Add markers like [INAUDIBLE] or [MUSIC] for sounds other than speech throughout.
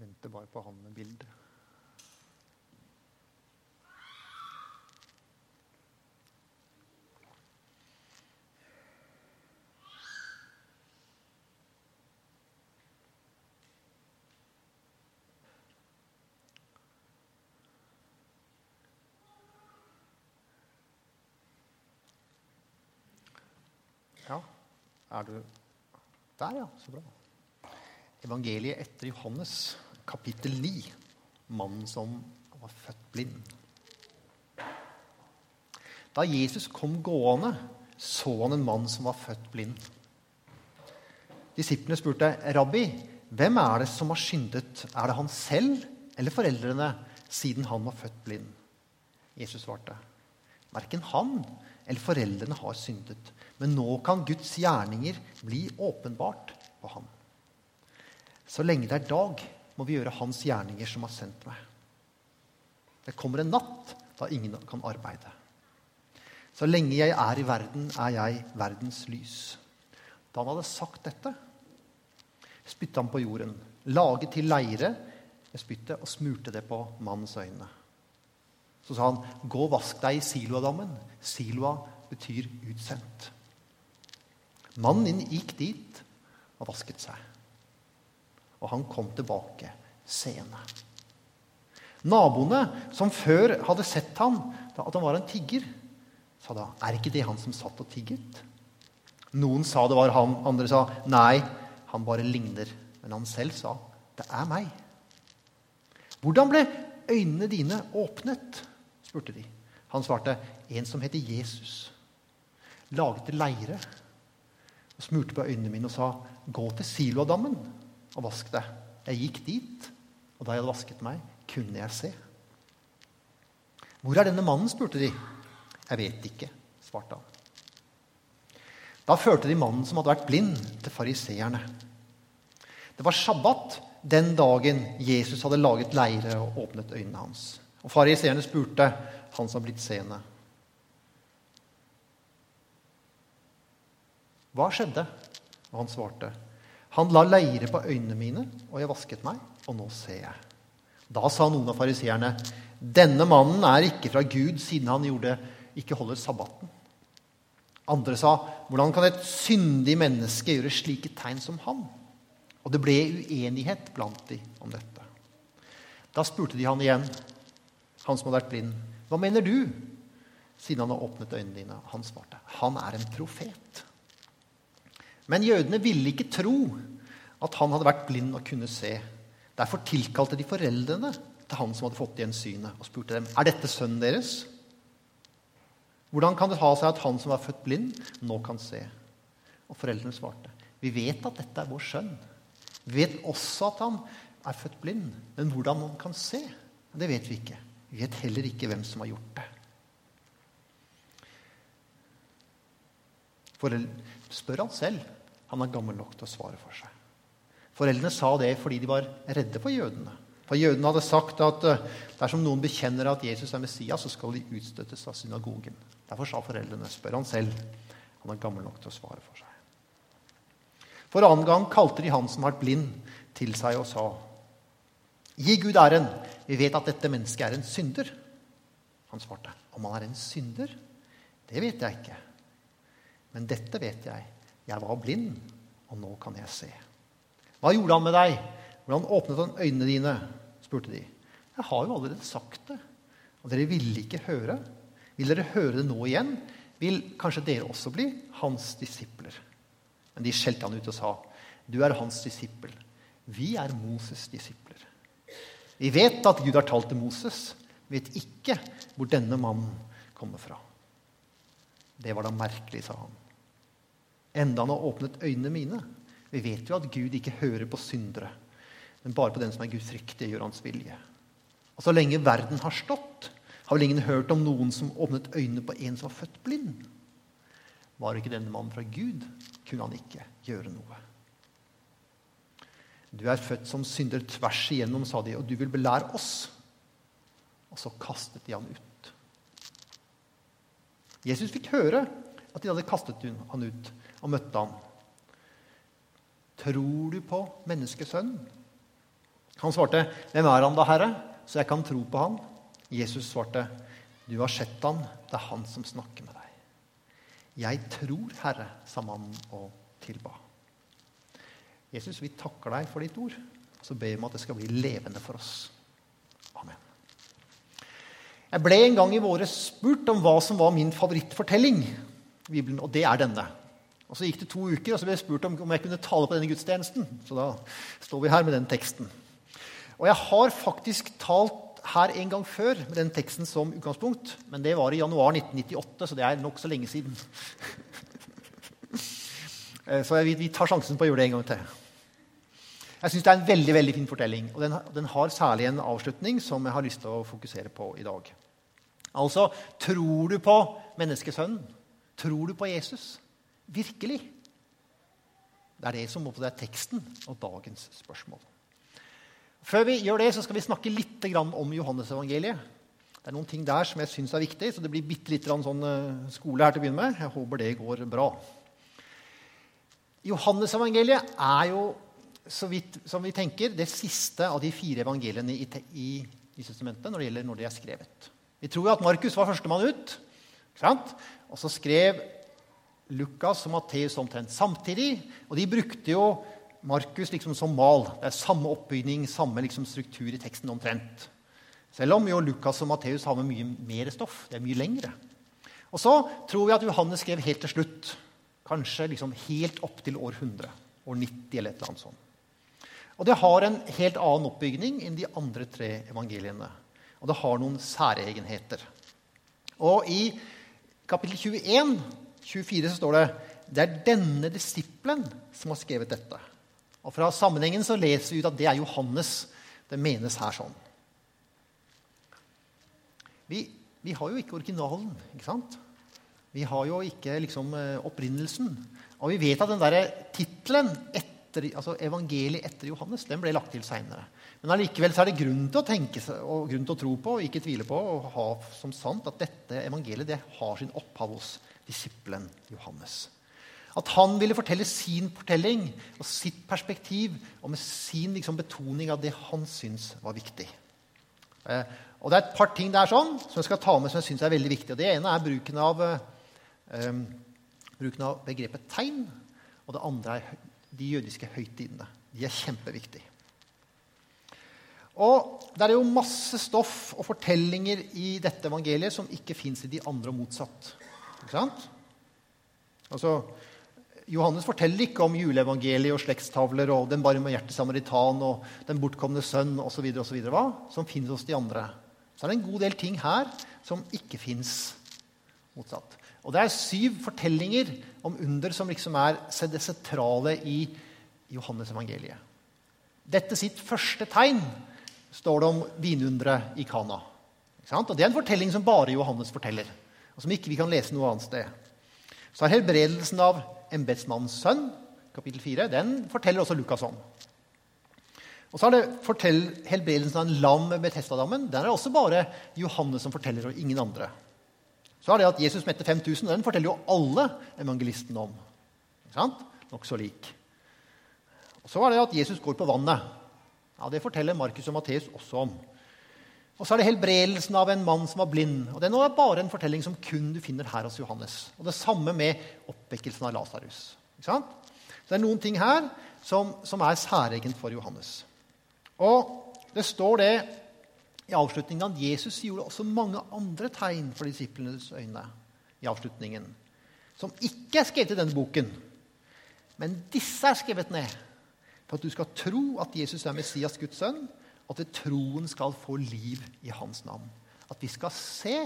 venter bare på han med bildet. Ja, er du der, ja? Så bra. Evangeliet etter Johannes, kapittel 9. Mannen som var født blind. Da Jesus kom gående, så han en mann som var født blind. Disiplene spurte, 'Rabbi, hvem er det som har syndet? Er det han selv eller foreldrene, siden han var født blind?' Jesus svarte, 'Verken han eller foreldrene har syndet.' Men nå kan Guds gjerninger bli åpenbart på ham. Så lenge det er dag, må vi gjøre Hans gjerninger som har sendt meg. Det kommer en natt da ingen kan arbeide. Så lenge jeg er i verden, er jeg verdens lys. Da han hadde sagt dette, spytta han på jorden, laget til leire med spyttet og smurte det på mannens øyne. Så sa han, 'Gå og vask deg i Siloadammen.' Siloa betyr utsendt. Mannen gikk dit og vasket seg. Og han kom tilbake seende. Naboene, som før hadde sett ham, at han var en tigger, sa da, 'Er ikke det han som satt og tigget?' Noen sa det var han, andre sa, 'Nei, han bare ligner.' Men han selv sa, 'Det er meg'. Hvordan ble øynene dine åpnet? spurte de. Han svarte, 'En som heter Jesus, laget leire' og smurte på øynene mine og sa, 'Gå til Siloadammen og vask deg.' Jeg gikk dit, og da jeg hadde vasket meg, kunne jeg se. 'Hvor er denne mannen?' spurte de. 'Jeg vet ikke', svarte han. Da førte de mannen som hadde vært blind, til fariseerne. Det var sabbat den dagen Jesus hadde laget leire og åpnet øynene hans. Og Fariseerne spurte han som har blitt seende. Hva skjedde? Og han svarte, han la leire på øynene mine, og jeg vasket meg, og nå ser jeg. Da sa noen av fariseerne, denne mannen er ikke fra Gud, siden han gjorde, ikke holder sabbaten. Andre sa, hvordan kan et syndig menneske gjøre slike tegn som han? Og det ble uenighet blant de om dette. Da spurte de han igjen, han som hadde vært blind, hva mener du? Siden han har åpnet øynene dine. Han svarte, han er en profet. Men jødene ville ikke tro at han hadde vært blind og kunne se. Derfor tilkalte de foreldrene til han som hadde fått igjen synet, og spurte dem er dette sønnen deres. Hvordan kan det ha seg at han som var født blind, nå kan se? Og foreldrene svarte vi vet at dette er vår sønn. Vi vet også at han er født blind. Men hvordan han kan se, det vet vi ikke. Vi vet heller ikke hvem som har gjort det. Foreldre, spør han selv. Han er gammel nok til å svare for seg. Foreldrene sa det fordi de var redde for jødene. For Jødene hadde sagt at eh, dersom noen bekjenner at Jesus er Messias, så skal de utstøttes av synagogen. Derfor sa foreldrene spør han selv. Han er gammel nok til å svare for seg. For annen gang kalte de han som har blind, til seg og sa Gi Gud æren. Vi vet at dette mennesket er en synder. Han svarte. Om han er en synder? Det vet jeg ikke. Men dette vet jeg. Jeg var blind, og nå kan jeg se. Hva gjorde han med deg? Hvordan åpnet han øynene dine? spurte de. Jeg har jo allerede sagt det, og dere ville ikke høre. Vil dere høre det nå igjen, vil kanskje dere også bli hans disipler. Men de skjelte han ut og sa, du er hans disippel. Vi er Moses' disipler. Vi vet at Gud har talt til Moses. Vi vet ikke hvor denne mannen kommer fra. Det var da merkelig, sa han. Enda han har åpnet øynene mine. Vi vet jo at Gud ikke hører på syndere, men bare på den som er gudfryktig, gjør hans vilje. Og så lenge verden har stått, har vel ingen hørt om noen som åpnet øynene på en som var født blind. Var ikke denne mannen fra Gud, kunne han ikke gjøre noe. Du er født som synder tvers igjennom, sa de, og du vil belære oss. Og så kastet de han ut. Jesus fikk høre at de hadde kastet han ut, og møtte han. Tror du på menneskesønnen? Han svarte, 'Hvem er han da, Herre, så jeg kan tro på han?' Jesus svarte, 'Du har sett han, det er han som snakker med deg.' 'Jeg tror, Herre', sa mannen og tilba. Jesus, vi takker deg for ditt ord. og Så ber vi om at det skal bli levende for oss. Amen. Jeg ble en gang i våre spurt om hva som var min favorittfortelling. Og det er denne. Og Så gikk det to uker, og så ble jeg spurt om, om jeg kunne tale på denne gudstjenesten. Så da står vi her med den teksten. Og jeg har faktisk talt her en gang før med den teksten som utgangspunkt. Men det var i januar 1998, så det er nokså lenge siden. [LAUGHS] Eh, så vi, vi tar sjansen på å gjøre det en gang til. Jeg syns det er en veldig veldig fin fortelling. Og den, den, har særlig en avslutning som jeg har lyst til å fokusere på i dag. Altså, tror du på menneskesønnen? Tror du på Jesus? Virkelig? Det er det som må på deg teksten og dagens spørsmål. Før vi gjør det, så skal vi snakke litt om Johannesevangeliet. Det er noen ting der som jeg syns er viktig, så det blir bitte litt sånn eh, skole her til å begynne med. Jeg håper det går bra. Johannesevangeliet er jo, så vidt som vi tenker, det siste av de fire evangeliene i, i, i når det gjelder når de er skrevet. Vi tror jo at Markus var førstemann ut. Og så skrev Lukas og Matteus omtrent samtidig. Og de brukte jo Markus liksom som mal. Det er samme oppbygning, samme liksom struktur i teksten omtrent. Selv om jo Lukas og Matteus har med mye mer stoff. Det er mye lengre. Og så tror vi at Johannes skrev helt til slutt. Kanskje liksom helt opp til år 100. År 90 eller et eller annet sånt. Og det har en helt annen oppbygning enn de andre tre evangeliene. Og det har noen særegenheter. Og i kapittel 21, 24 så står det det er denne disippelen som har skrevet dette. Og Fra sammenhengen så leser vi ut at det er Johannes. Det menes her sånn. Vi, vi har jo ikke originalen, ikke sant? Vi har jo ikke liksom, eh, opprinnelsen. Og vi vet at den der tittelen, altså evangeliet etter Johannes, den ble lagt til seinere. Men allikevel er det grunn til å tenke og grunn til å tro på og ikke tvile på og ha som sant at dette evangeliet det har sin opphav hos disippelen Johannes. At han ville fortelle sin fortelling og sitt perspektiv og med sin liksom, betoning av det han syns var viktig. Eh, og Det er et par ting der sånn, som jeg skal ta med som jeg syns er veldig viktig. Og det ene er bruken av, eh, bruken av begrepet tegn. Og det andre er de jødiske høytidene. De er kjempeviktige. Og Det er jo masse stoff og fortellinger i dette evangeliet som ikke fins i de andre og motsatt. Ikke sant? Altså, Johannes forteller ikke om juleevangeliet og slektstavler og den barmhjertige samaritan og den bortkomne sønn osv. som finnes hos de andre. Så er det en god del ting her som ikke fins motsatt. Og det er syv fortellinger om under som liksom er det sentrale i Johannes evangeliet. Dette sitt første tegn står det om vinunderet i Kana. Og Det er en fortelling som bare Johannes forteller, og som ikke vi kan lese noe annet sted. Så er helbredelsen av embetsmannens sønn, kapittel 4, den forteller også Lukas om. Og så er det helbredelsen av en lam med Testadammen. Den er det også bare Johannes som forteller, og ingen andre. Så er det at Jesus mette 5000. Den forteller jo alle evangelistene om. Ikke sant? Nokså lik. Og så er det at Jesus går på vannet. Ja, Det forteller Markus og Matteus også om. Og så er det helbredelsen av en mann som var blind. Og Det er bare en fortelling som kun du finner her hos Johannes. Og Det samme med oppvekkelsen av Lasarus. Så det er noen ting her som, som er særegent for Johannes. Og det står det i avslutningen at Jesus gjorde også mange andre tegn for disiplenes øyne. i avslutningen, Som ikke er skrevet i denne boken. Men disse er skrevet ned for at du skal tro at Jesus er Messias, Guds sønn, og at troen skal få liv i hans navn. At vi skal se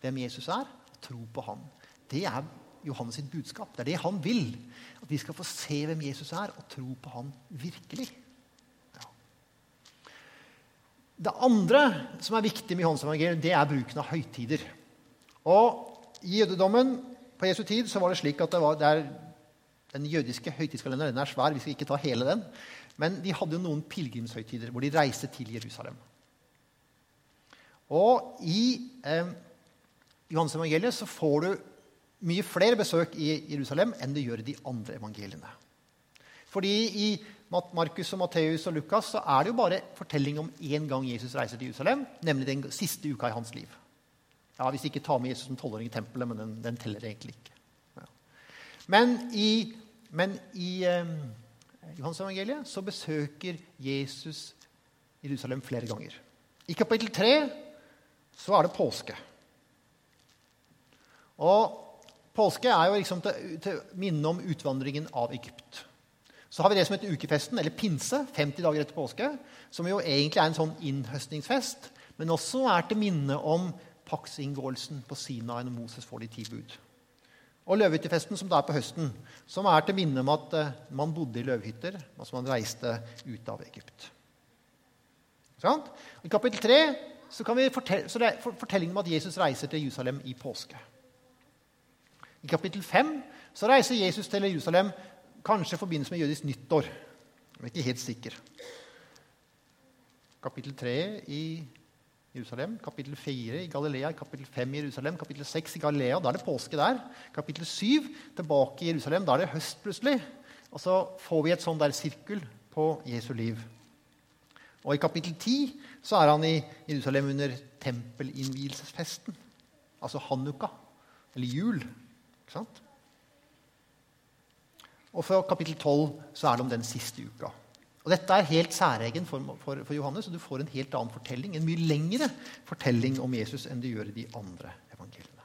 hvem Jesus er, og tro på ham. Det er Johannes sitt budskap. Det er det han vil. At vi skal få se hvem Jesus er, og tro på ham virkelig. Det andre som er viktig med Johannes evangeliet, det er bruken av høytider. Og I jødedommen på Jesu tid så var det slik at det var, det er, den jødiske høytidskalenderen den er svær. Vi skal ikke ta hele den. Men de hadde jo noen pilegrimshøytider hvor de reiste til Jerusalem. Og i eh, Johans evangeliet så får du mye flere besøk i Jerusalem enn du gjør i de andre evangeliene. Fordi i Markus, og Matteus og Lukas så er det jo bare fortelling om én gang Jesus reiser til Jerusalem, nemlig den siste uka i hans liv. Ja, Hvis ikke tar med Jesus som tolvåring i tempelet, men den, den, teller egentlig ikke. Ja. Men i, men i eh, Johans evangeliet så besøker Jesus Jerusalem flere ganger. I kapittel 3 så er det påske. Og påske er jo liksom til, til minne om utvandringen av Egypt. Så har vi det som heter ukefesten, eller pinse, 50 dager etter påske, som jo egentlig er en sånn innhøstningsfest, men også er til minne om paktsinngåelsen på Sinai når Moses får de ti bud. Og løvehyttefesten, som da er på høsten, som er til minne om at uh, man bodde i løvhytter, altså man reiste ut av Egypt. Sånn? I kapittel 3 så, kan vi fortelle, så det er fortellingen om at Jesus reiser til Jerusalem i påske. I kapittel 5 så reiser Jesus til Jerusalem kanskje i forbindelse med jødisk nyttår. Jeg er ikke helt sikker. Kapittel 3 i Jerusalem, kapittel 4 i Galilea, kapittel 5 i Jerusalem, kapittel 6 i Galilea. Da er det påske der. Kapittel 7 tilbake i Jerusalem. Da er det høst plutselig. Og så får vi et sånn der sirkel på Jesu liv. Og i kapittel 10 så er han i Jerusalem under tempelinnvielsesfesten. Altså Hanukka, eller jul. Ikke sant? Og for kapittel 12 så er det om den siste uka. Og Dette er helt særegen for, for, for, Johannes, og du får en helt annen fortelling, en mye lengre fortelling om Jesus enn du gjør i de andre evangeliene.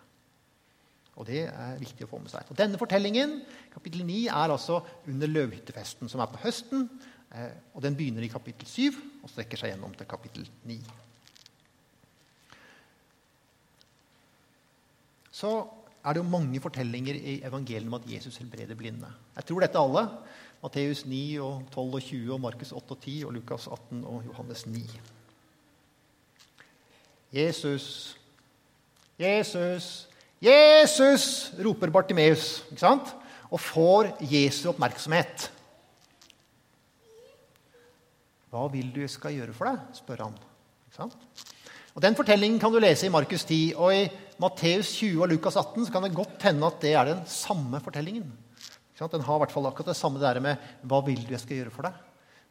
Og Det er viktig å få med seg. Og Denne fortellingen kapittel 9, er altså under løvhyttefesten, som er på høsten. Eh, og Den begynner i kapittel 7 og strekker seg gjennom til kapittel 9. Så er det jo mange fortellinger i evangeliet om at Jesus helbreder blinde. Jeg tror dette alle. Matteus 9, og 12 og 20, og Markus 8 og 10, og Lukas 18 og Johannes 9. Jesus, Jesus, Jesus! roper Bartimeus. ikke sant? Og får Jesu oppmerksomhet. Hva vil du jeg skal gjøre for deg? spør han. Og Den fortellingen kan du lese i Markus 10. Og i Matteus 20 og Lukas 18 så kan det godt hende at det er den samme fortellingen. Den har i hvert fall akkurat det samme der med 'Hva vil du jeg skal gjøre for deg?'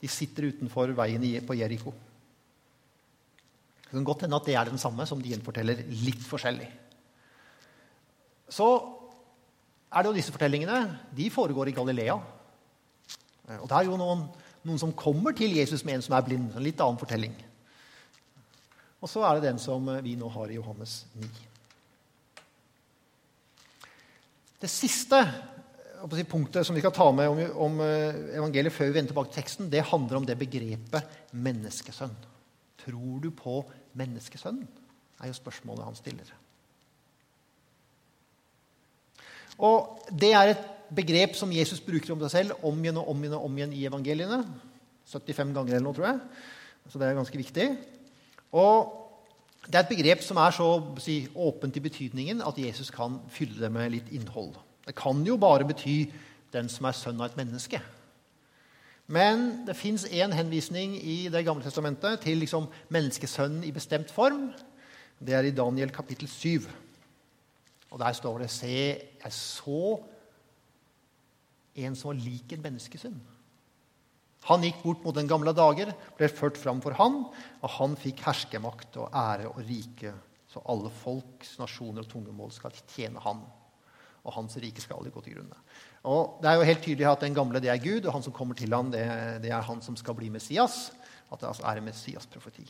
De sitter utenfor veien på Jeriko. Det kan godt hende at det er den samme, som de gjenforteller litt forskjellig. Så er det jo disse fortellingene. De foregår i Galilea. Og det er jo noen, noen som kommer til Jesus med en som er blind. En litt annen fortelling. Og så er det den som vi nå har i Johannes 9. Det siste si, punktet som vi skal ta med om, om, eh, evangeliet før vi vender tilbake til teksten, det handler om det begrepet menneskesønn. Tror du på menneskesønnen? er jo spørsmålet han stiller. Og Det er et begrep som Jesus bruker om seg selv om igjen og om igjen, og om igjen i evangeliene. 75 ganger eller noe, tror jeg. Så det er ganske viktig. Og Det er et begrep som er så si, åpent i betydningen at Jesus kan fylle det med litt innhold. Det kan jo bare bety den som er sønn av et menneske. Men det fins én henvisning i Det gamle testamentet til liksom menneskesønnen i bestemt form. Det er i Daniel kapittel 7. Og der står det Se, jeg så en som var lik en menneskesønn. Han gikk bort mot den gamle dager, ble ført fram for han, og han fikk herskemakt og ære og rike, så alle folks, nasjoner og tungemål skal tjene han. Og hans rike skal aldri gå til grunne. Og Det er jo helt tydelig at den gamle det er Gud, og han som kommer til ham, det, det er han som skal bli Messias. At det altså er Messias-profeti.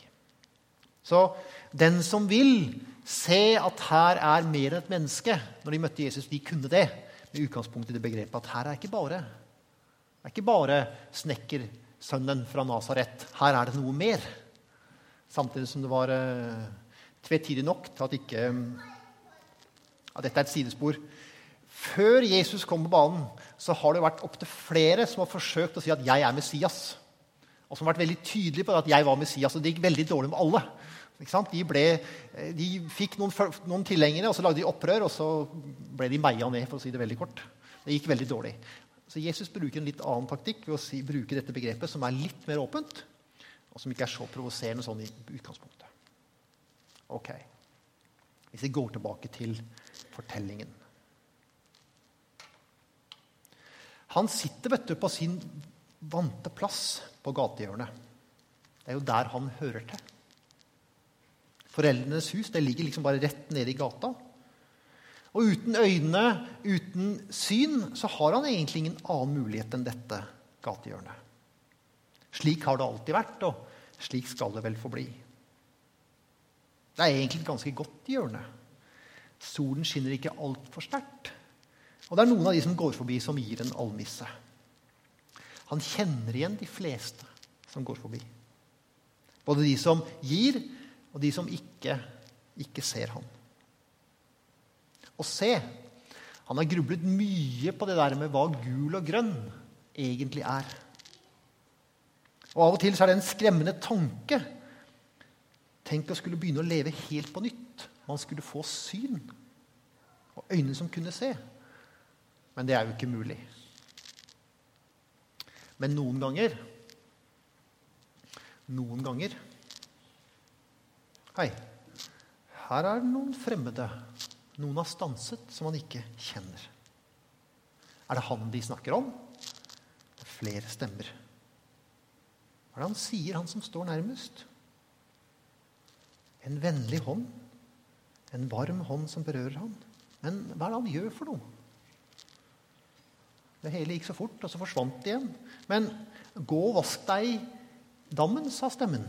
Så den som vil se at her er mer enn et menneske Når de møtte Jesus, de kunne det med utgangspunkt i det begrepet at her er ikke bare det er ikke bare snekkersønnen fra Nasaret. Her er det noe mer. Samtidig som det var uh, tvetydig nok til at ikke ja, Dette er et sidespor. Før Jesus kom på banen, så har det vært opptil flere som har forsøkt å si at 'jeg er Messias'. Og som har vært veldig tydelige på at jeg var Messias. Og det gikk veldig dårlig med alle. De, ble, de, fikk noen, noen tilhengere, og så lagde de opprør, og så ble de meia ned. for å si Det veldig kort. Det gikk veldig dårlig. Så Jesus bruker en litt annen taktikk ved å si, bruke dette begrepet, som er litt mer åpent, og som ikke er så provoserende sånn i utgangspunktet. Ok. Hvis vi går tilbake til fortellingen. Han sitter vet du, på sin vante plass på gatehjørnet. Det er jo der han hører til. Foreldrenes hus det ligger liksom bare rett nede i gata. Og uten øyne, uten syn, så har han egentlig ingen annen mulighet enn dette gatehjørnet. Slik har det alltid vært, og slik skal det vel forbli. Det er egentlig et ganske godt hjørne. Solen skinner ikke altfor sterkt. Og det er noen av de som går forbi, som gir en almisse. Han kjenner igjen de fleste som går forbi. Både de som gir, og de som ikke, ikke ser ham. Og se, han har grublet mye på det der med hva gul og grønn egentlig er. Og Av og til så er det en skremmende tanke. Tenk å skulle begynne å leve helt på nytt. Man skulle få syn og øyne som kunne se. Men det er jo ikke mulig. Men noen ganger Noen ganger Hei, her er det noen fremmede. Noen har stanset som han ikke kjenner. Er det han de snakker om? Det er flere stemmer. Hva er det han sier, han som står nærmest? En vennlig hånd. En varm hånd som berører han. Men hva er det han gjør for noe? Det hele gikk så fort, og så forsvant det igjen. Men gå og vask deg i dammen, sa stemmen.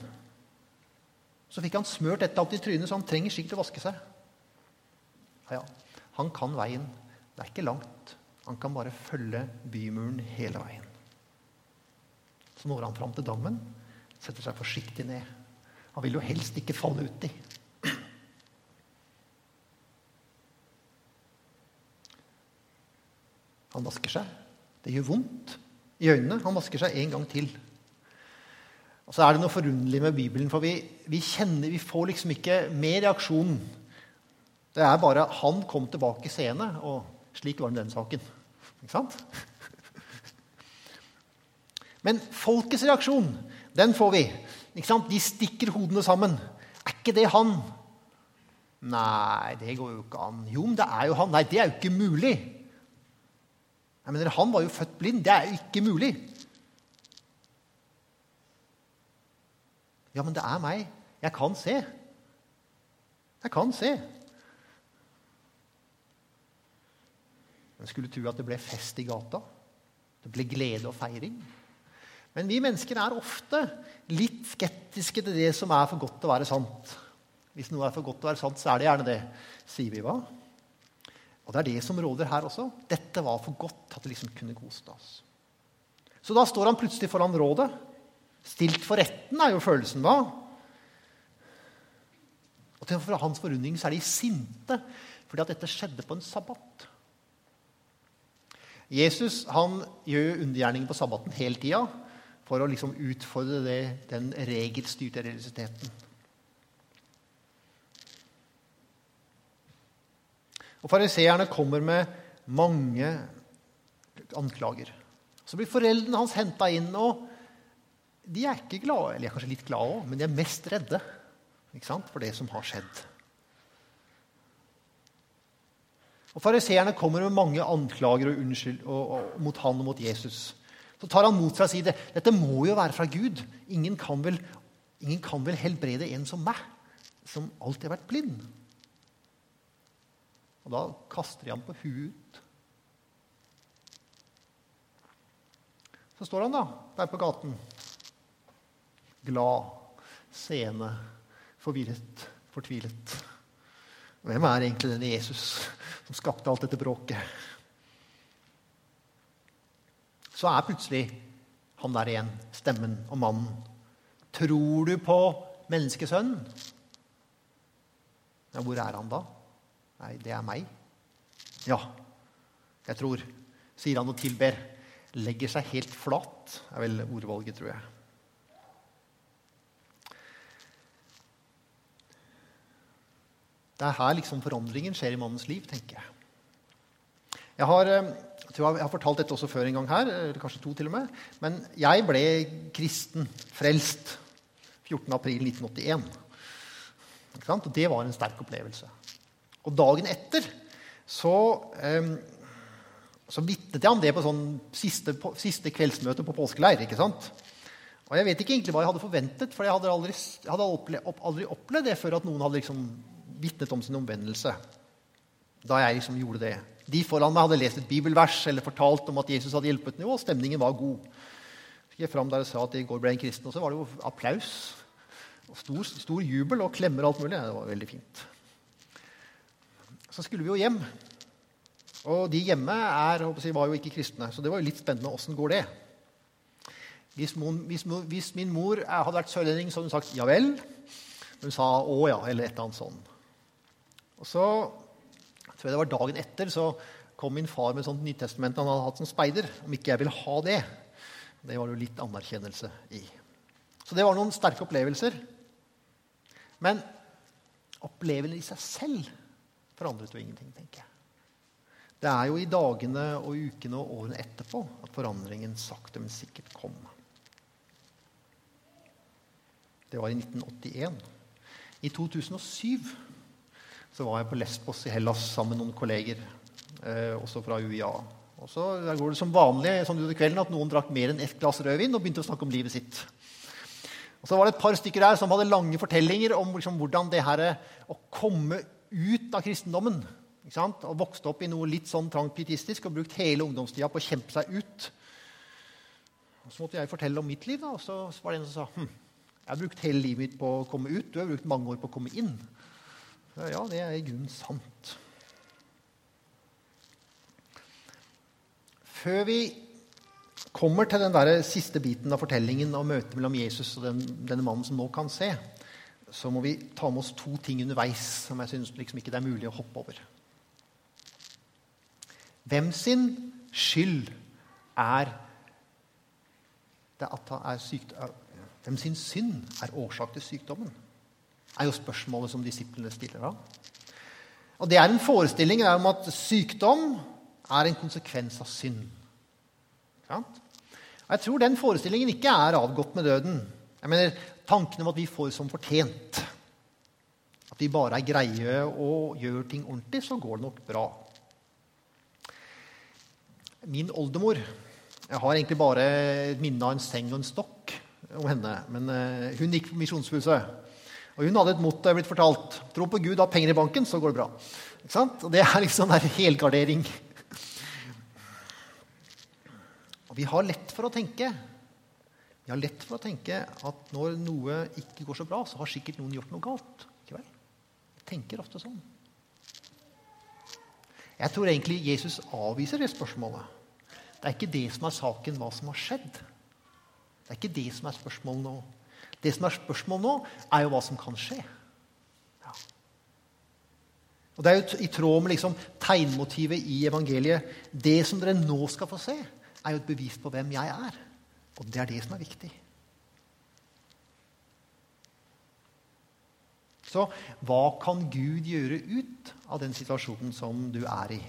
Så fikk han smørt dette opp i trynet, så han trenger sikkert å vaske seg. Ja. Han kan veien. Det er ikke langt. Han kan bare følge bymuren hele veien. Så når han fram til dammen, setter seg forsiktig ned. Han vil jo helst ikke falle uti. Han vasker seg. Det gjør vondt i øynene. Han vasker seg en gang til. Og så er det noe forunderlig med Bibelen, for vi, vi, kjenner, vi får liksom ikke med reaksjonen. Det er bare 'han kom tilbake i scene', og slik var den saken. Ikke sant? Men folkets reaksjon, den får vi. Ikke sant? De stikker hodene sammen. Er ikke det han? Nei, det går jo ikke an. Jo, men det er jo han. Nei, det er jo ikke mulig. Jeg mener, Han var jo født blind. Det er jo ikke mulig. Ja, men det er meg. Jeg kan se. Jeg kan se. En skulle tro at det ble fest i gata. Det ble glede og feiring. Men vi mennesker er ofte litt skeptiske til det som er for godt til å være sant. Hvis noe er for godt til å være sant, så er det gjerne det. Sier vi hva? Og det er det som råder her også. Dette var for godt at det liksom kunne godtas. Så da står han plutselig foran rådet. Stilt for retten er jo følelsen da. Og til hans forundring så er de sinte fordi at dette skjedde på en sabbat. Jesus han gjør undergjerninger på sabbaten hele tida for å liksom utfordre det, den regelstyrte religiøsiteten. Og Fariseerne kommer med mange anklager. Så blir foreldrene hans henta inn, og de er ikke glade. Eller er kanskje litt glade òg, men de er mest redde for det som har skjedd. Og Fariseerne kommer med mange anklager og unnskyld og, og, mot han og mot Jesus. Så tar han mot seg og sier det. Dette må jo være fra Gud. Ingen kan vel, ingen kan vel helbrede en som meg, som alltid har vært blind. Og da kaster de ham på huet. Så står han da der på gaten. Glad, seende, forvirret, fortvilet. Hvem er egentlig denne Jesus som skapte alt dette bråket? Så er plutselig han der igjen, stemmen og mannen. Tror du på menneskesønnen? Ja, hvor er han da? Nei, det er meg. Ja, jeg tror, sier han og tilber. Legger seg helt flat, er vel ordvalget, tror jeg. Det er her liksom forandringen skjer i mannens liv, tenker jeg. Jeg har, eh, jeg jeg har fortalt dette også før en gang her, eller kanskje to til og med. Men jeg ble kristen, frelst, 14.4.1981. Og det var en sterk opplevelse. Og dagen etter så, Så vitnet jeg om det på sånn siste, siste kveldsmøte på påskeleir. ikke sant? Og jeg vet ikke egentlig hva jeg hadde forventet, for jeg hadde aldri, hadde opplevd, aldri opplevd det før at noen hadde liksom vitnet om sin omvendelse. Da jeg liksom gjorde det. De foran meg hadde lest et bibelvers eller fortalt om at Jesus hadde hjulpet noe, og stemningen var god. Så gikk jeg fram der og sa at i går ble jeg en kristen, og så var det jo applaus. Og stor, stor jubel og klemmer og alt mulig. Det var veldig fint. Så skulle vi jo hjem. Og de hjemme er, jeg, var jo ikke kristne, så det var jo litt spennende. Åssen går det? Hvis, mon, hvis, hvis, min mor hadde vært sørlending, så hadde hun sagt ja vel. Hun sa å ja, eller et eller annet sånt. Og så jeg tror jeg det var dagen etter så kom min far med et sånt Nytestament han hadde hatt som speider. Om ikke jeg ville ha det. Det var det jo litt anerkjennelse i. Så det var noen sterke opplevelser. Men opplevelsen i seg selv forandret jo ingenting, tenker jeg. Det er jo i dagene og ukene og årene etterpå at forandringen sakte, men sikkert kom. Det var i 1981. I 2007 så var jeg på Lesbos i Hellas sammen med noen kolleger, eh, også fra UiA. Og så Der går det som vanlig sånn utover kvelden at noen drakk mer enn ett glass rødvin og begynte å snakke om livet sitt. Og så var det et par stykker der som hadde lange fortellinger om liksom, hvordan det her å komme ut av kristendommen Og vokste opp i noe litt sånn trangt pietistisk og brukt hele ungdomstida på å kjempe seg ut. Og Så måtte jeg fortelle om mitt liv, da, og så var det en som sa hm, jeg har brukt hele livet mitt på å komme ut. Du har brukt mange år på å komme inn. Ja, det er i grunnen sant. Før vi kommer til den der siste biten av fortellingen og møtet mellom Jesus og den, denne mannen som nå kan se, så må vi ta med oss to ting underveis som jeg syns liksom ikke det er mulig å hoppe over. Hvem sin skyld er det at han er sykt, hvem sin synd er årsak til sykdommen? Er jo spørsmålet som disiplene stiller da. Og Det er en forestilling om at sykdom er en konsekvens av synd. Og Jeg tror den forestillingen ikke er avgått med døden. Jeg mener, Tanken om at vi får som fortjent, at vi bare er greie og gjør ting ordentlig, så går det nok bra. Min oldemor Jeg har egentlig bare minne av en seng og en stokk om henne. Men uh, hun gikk på Misjonshuset. Og hun hadde et motto jeg blitt fortalt. Tro på Gud, ha penger i banken, så går det bra. Og Det er liksom der helgardering. Og vi har lett for å tenke vi har lett for å tenke at når noe ikke går så bra, så har sikkert noen gjort noe galt. Ikke vel? Vi tenker ofte sånn. Jeg tror egentlig Jesus avviser det spørsmålet. Det er ikke det som er saken, hva som har skjedd. Det er ikke det som er spørsmålet nå. Det som er spørsmålet nå, er jo hva som kan skje. Og Det er jo i tråd med liksom, tegnmotivet i evangeliet. Det som dere nå skal få se, er jo et bevis på hvem jeg er. Og det er det som er viktig. Så hva kan Gud gjøre ut av den situasjonen som du er i?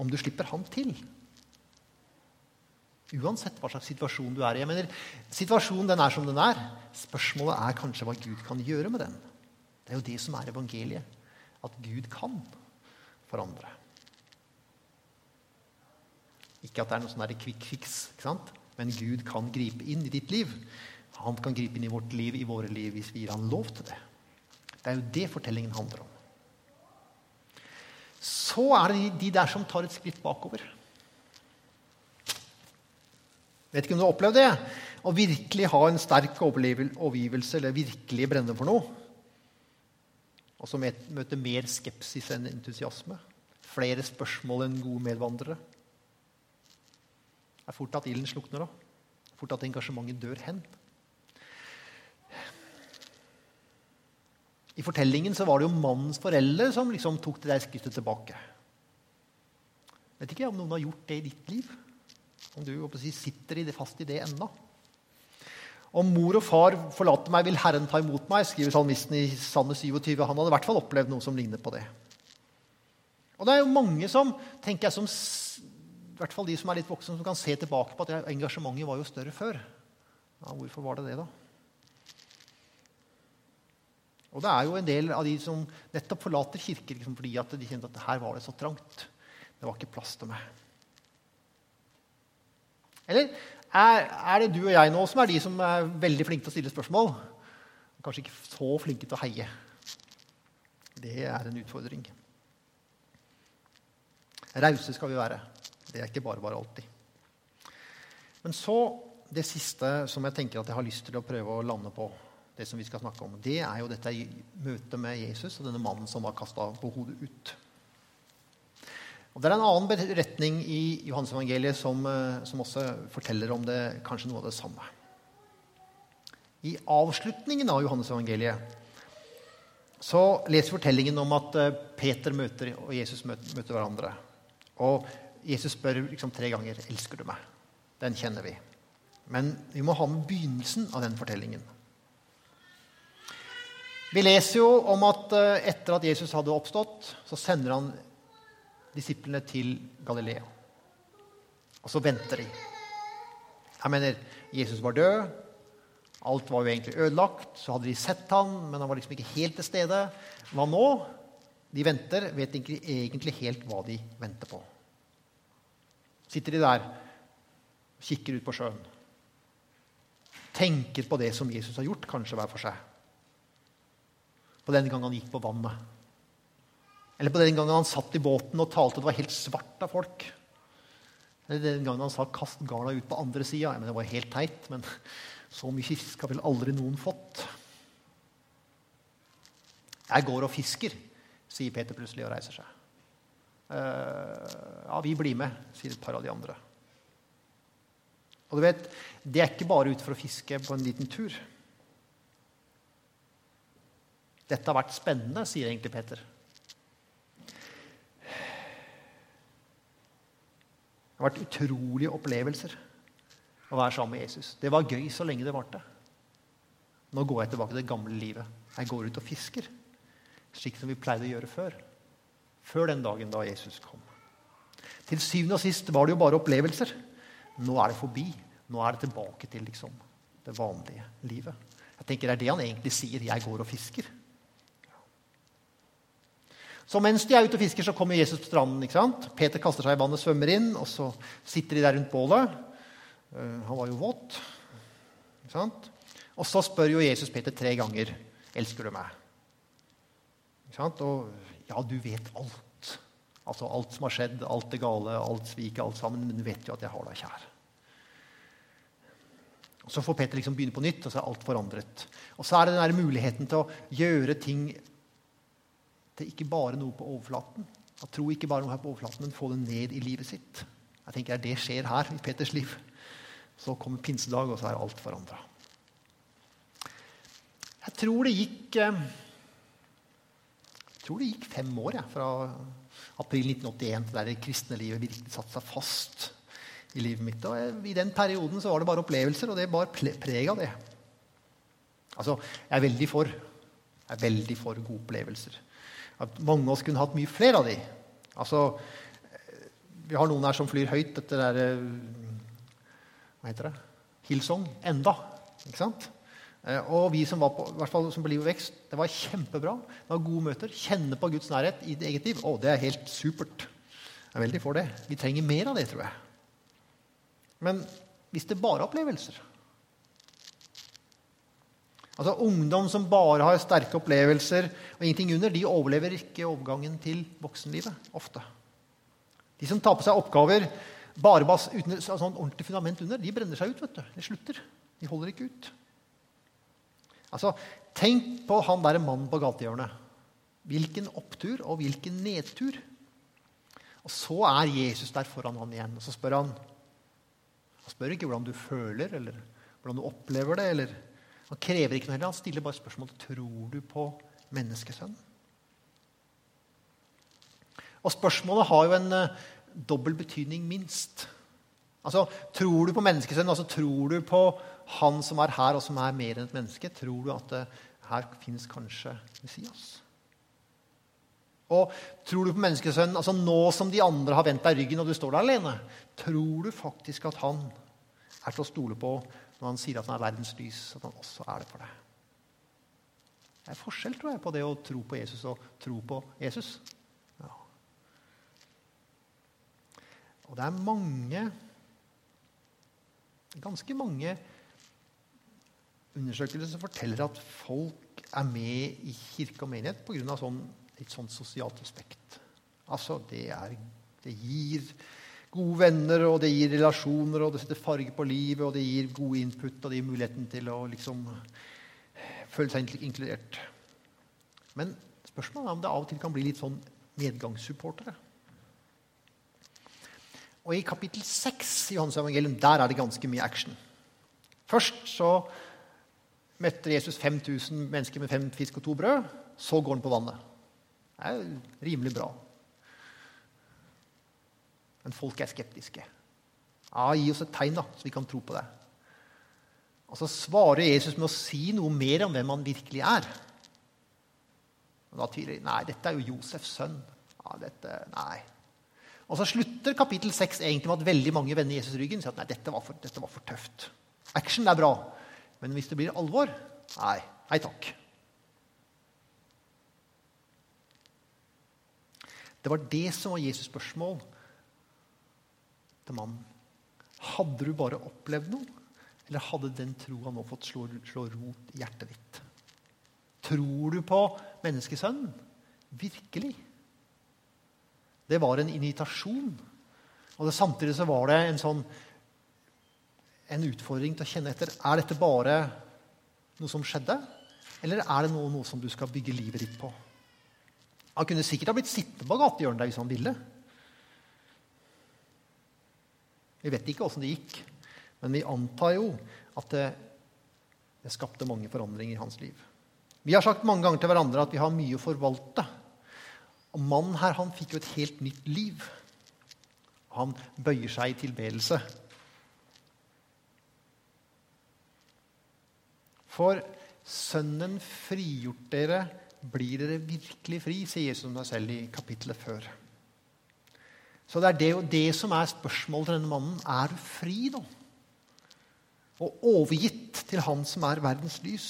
Om du slipper ham til? Uansett hva slags situasjon du er i. Jeg mener, Situasjonen den er som den er. Spørsmålet er kanskje hva Gud kan gjøre med den. Det er jo det som er evangeliet. At Gud kan forandre. Ikke at det er noe sånn quick fix, men Gud kan gripe inn i ditt liv. Han kan gripe inn i vårt liv, i våre liv, hvis vi gir han lov til det. Det er jo det fortellingen handler om. Så er det de der som tar et skritt bakover. Vet ikke om du har opplevd det? Å virkelig ha en sterk overgivelse eller virkelig brenne for noe. Og så møte mer skepsis enn entusiasme. Flere spørsmål enn gode medvandrere. Det er fort at ilden slukner da. Fort at engasjementet dør hen. I fortellingen så var det jo mannens foreldre som liksom tok det der skrittet tilbake. Vet ikke om noen har gjort det i ditt liv. Om du si, sitter i det, fast i det ennå. Om mor og far forlater meg, vil Herren ta imot meg, skriver salmisten i Salme 27. Han hadde i hvert fall opplevd noe som ligner på det. Og det er jo mange som tenker jeg, som, i hvert fall de som er litt voksne, som kan se tilbake på at engasjementet var jo større før. Ja, hvorfor var det det, da? Og det er jo en del av de som nettopp forlater kirker liksom, fordi at de kjente at her var det så trangt. Det var ikke plass til meg. Eller er, er, det du og jeg nå som er de som er veldig flinke til å stille spørsmål? Kanskje ikke så flinke til å heie. Det er en utfordring. Rause skal vi være. Det er ikke bare bare alltid. Men så det siste som jeg tenker at jeg har lyst til å prøve å lande på, det som vi skal snakke om, det er jo dette møtet med Jesus og denne mannen som var kasta på hodet ut. Og Det er en annen beretning i Johannes-evangeliet som, eh, som også forteller om det, kanskje noe av det samme. I avslutningen av Johannes-evangeliet så leser fortellingen om at eh, Peter møter, og Jesus møter hverandre. Og Jesus spør liksom tre ganger 'Elsker du meg?' Den kjenner vi. Men vi må ha med begynnelsen av den fortellingen. Vi leser jo om at eh, etter at Jesus hadde oppstått, så sender han disiplene til Galilea. Og så venter de. Jeg mener, Jesus var død. Alt var jo egentlig ødelagt. Så hadde de sett han, men han var liksom ikke helt til stede. Hva nå? De venter, vet ikke egentlig helt hva de venter på. Sitter de der, kikker ut på sjøen, tenker på det som Jesus har gjort, kanskje hver for seg. På den gangen han gikk på vannet. Eller på den gangen han satt i båten og talte, det var helt svart av folk. Eller den gangen han sa 'kast garna ut på andre sida'. Det var helt teit, men så mye fisk har vel aldri noen fått. Jeg går og fisker, sier Peter plutselig og reiser seg. Uh, ja, vi blir med, sier et par av de andre. Og du vet, Det er ikke bare ut for å fiske på en liten tur. Dette har vært spennende, sier egentlig Peter. Det har vært utrolige opplevelser å være sammen med Jesus. Det var gøy så lenge det varte. Nå går jeg tilbake til det gamle livet. Jeg går ut og fisker, slik som vi pleide å gjøre før. Før den dagen da Jesus kom. Til syvende og sist var det jo bare opplevelser. Nå er det forbi. Nå er det tilbake til liksom, det vanlige livet. Jeg tenker Det er det han egentlig sier. 'Jeg går og fisker'. Så mens de er ute og fisker, så kommer Jesus på stranden. ikke sant? Peter kaster seg i vannet, svømmer inn, og så sitter de der rundt bålet. Uh, han var jo våt. Ikke sant? Og så spør jo Jesus Peter tre ganger 'Elsker du meg?' Ikke sant? Og ja, du vet alt. Altså alt som har skjedd, alt det gale, alt sviket, alt sammen. Men du vet jo at jeg har deg kjær. Og Så får Peter liksom begynne på nytt, og så er alt forandret. Og så er det den muligheten til å gjøre ting til ikke bare noe på overflaten. At tro ikke bare noe her på overflaten, men få det ned i livet sitt. Jeg tenker Det skjer her i Peters liv. Så kommer pinsedag, og så er alt forandra. Jeg tror det gikk Jeg tror det gikk fem år jeg, fra april 1981 til der det kristne livet virkelig satte seg fast i livet mitt. Og I den perioden så var det bare opplevelser, og det bar preg av det. Altså, Jeg er veldig for, jeg er veldig for gode opplevelser. At mange av oss kunne hatt mye flere av de. Altså, Vi har noen her som flyr høyt etter derre Hva heter det? Hillsong. Enda. Ikke sant? Eh, og vi som var på, i hvert fall som Liv og Vekst, det var kjempebra. Det var gode møter. Kjenne på Guds nærhet i eget liv. Å, det er helt supert. Jeg er veldig for det. Vi trenger mer av det, tror jeg. Men hvis det bare er opplevelser Altså Ungdom som bare har sterke opplevelser og ingenting under, de overlever ikke overgangen til voksenlivet ofte. De som tar på seg oppgaver bare uten et sånn ordentlig fundament under, de brenner seg ut. vet du. De slutter. De holder ikke ut. Altså, Tenk på han der mannen på gatehjørnet. Hvilken opptur og hvilken nedtur. Og så er Jesus der foran han igjen, og så spør han Han spør ikke hvordan du føler, eller hvordan du opplever det. eller Han krever ikke noe heller. Han stiller bare spørsmålet tror du på menneskesønnen. Og spørsmålet har jo en uh, dobbel betydning, minst. Altså, Tror du på menneskesønnen? Altså, tror du på han som er her, og som er mer enn et menneske? Tror du at uh, her finnes kanskje Messias? Og tror du på menneskesønnen altså nå som de andre har vendt deg ryggen, og du står der alene? Tror du faktisk at han er til å stole på når han sier at han er verdens lys, at han også er det for deg? Det er forskjell tror jeg, på det å tro på Jesus og tro på Jesus. Ja. Og det er mange ganske mange undersøkelser som forteller at folk er med i kirke og menighet pga. Sånn, litt sånn sosialt aspekt. Altså, det, er, det gir gode venner, og det gir relasjoner, og det setter farge på livet, og det gir gode input, og det gir muligheten til å liksom føle seg inkludert. Men spørsmålet er om det av og til kan bli litt sånn medgangssupportere. Og i kapittel 6 i Johannes evangelium der er det ganske mye action. Først så møtte Jesus 5000 mennesker med fem fisk og to brød. Så går han på vannet. Det er rimelig bra. Men folk er skeptiske. Ja, Gi oss et tegn, da, så vi kan tro på det. Og Så svarer Jesus med å si noe mer om hvem han virkelig er. Og Da tviler de. Nei, dette er jo Josefs sønn. Ja, dette, nei. Og så slutter kapittel 6 egentlig med at veldig mange vender Jesus ryggen sier at nei, dette var, for, dette var for tøft. Action er bra, men hvis det blir alvor nei, nei takk. Det var det som var Jesus' spørsmål til mannen. Hadde du bare opplevd noe, eller hadde den troa nå fått slå, slå, rot i hjertet ditt? Tror du på menneskesønnen? Virkelig? Det var en invitasjon. Og det, samtidig så var det en sånn en utfordring til å kjenne etter er dette bare noe som skjedde, eller er det noe, noe som du skal bygge livet ditt på. Han kunne sikkert ha blitt sittende på gatehjørnet hvis han ville. Vi vet ikke åssen det gikk, men vi antar jo at det, det skapte mange forandringer i hans liv. Vi har sagt mange ganger til hverandre at vi har mye å forvalte. Og mannen her han fikk jo et helt nytt liv. Han bøyer seg i tilbedelse. For Sønnen frigjort dere, blir dere virkelig fri, sier Jesus om seg selv i kapittelet før. Så det er det, det som er spørsmålet til denne mannen. Er du fri nå? Og overgitt til Han som er verdens lys?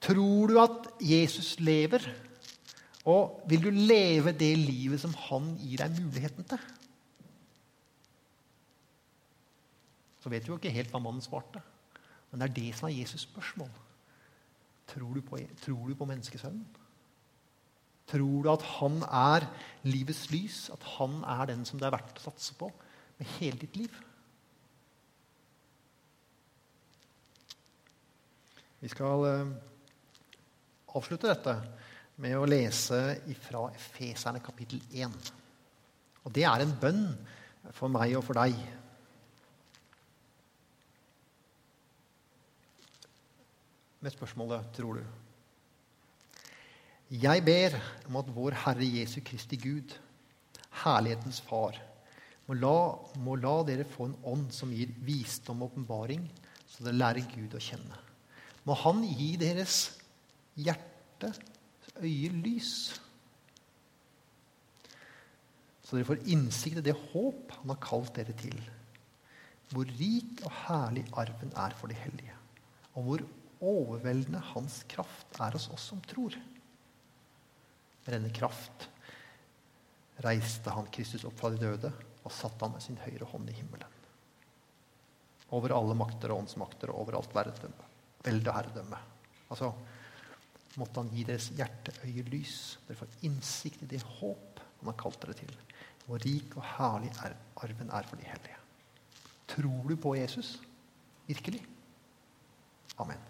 Tror du at Jesus lever? Og vil du leve det livet som han gir deg muligheten til? Så vet du jo ikke helt hva mannen svarte. Men det er det som er Jesus' spørsmål. Tror du på, tror du på menneskesønnen? Tror du at han er livets lys? At han er den som det er verdt å satse på med hele ditt liv? Vi skal eh, avslutte dette med å lese fra Efeserne kapittel 1. Og det er en bønn for meg og for deg. Med spørsmålet tror du jeg ber om at vår Herre Jesu Kristi Gud, herlighetens Far, må la, må la dere få en ånd som gir visdom og åpenbaring, så dere lærer Gud å kjenne. Må Han gi deres hjerte, øye, lys. Så dere får innsikt i det håp Han har kalt dere til. Hvor rik og herlig arven er for de hellige. Og hvor overveldende Hans kraft er hos oss som tror. Med denne kraft reiste han Kristus opp fra de døde og satte ham med sin høyre hånd i himmelen. Over alle makter og åndsmakter og overalt alt. Velde herredømme. Altså, måtte han gi deres hjerteøye lys. Dere får innsikt i det håp han har kalt dere til. Hvor rik og herlig er, arven er for de hellige. Tror du på Jesus? Virkelig? Amen.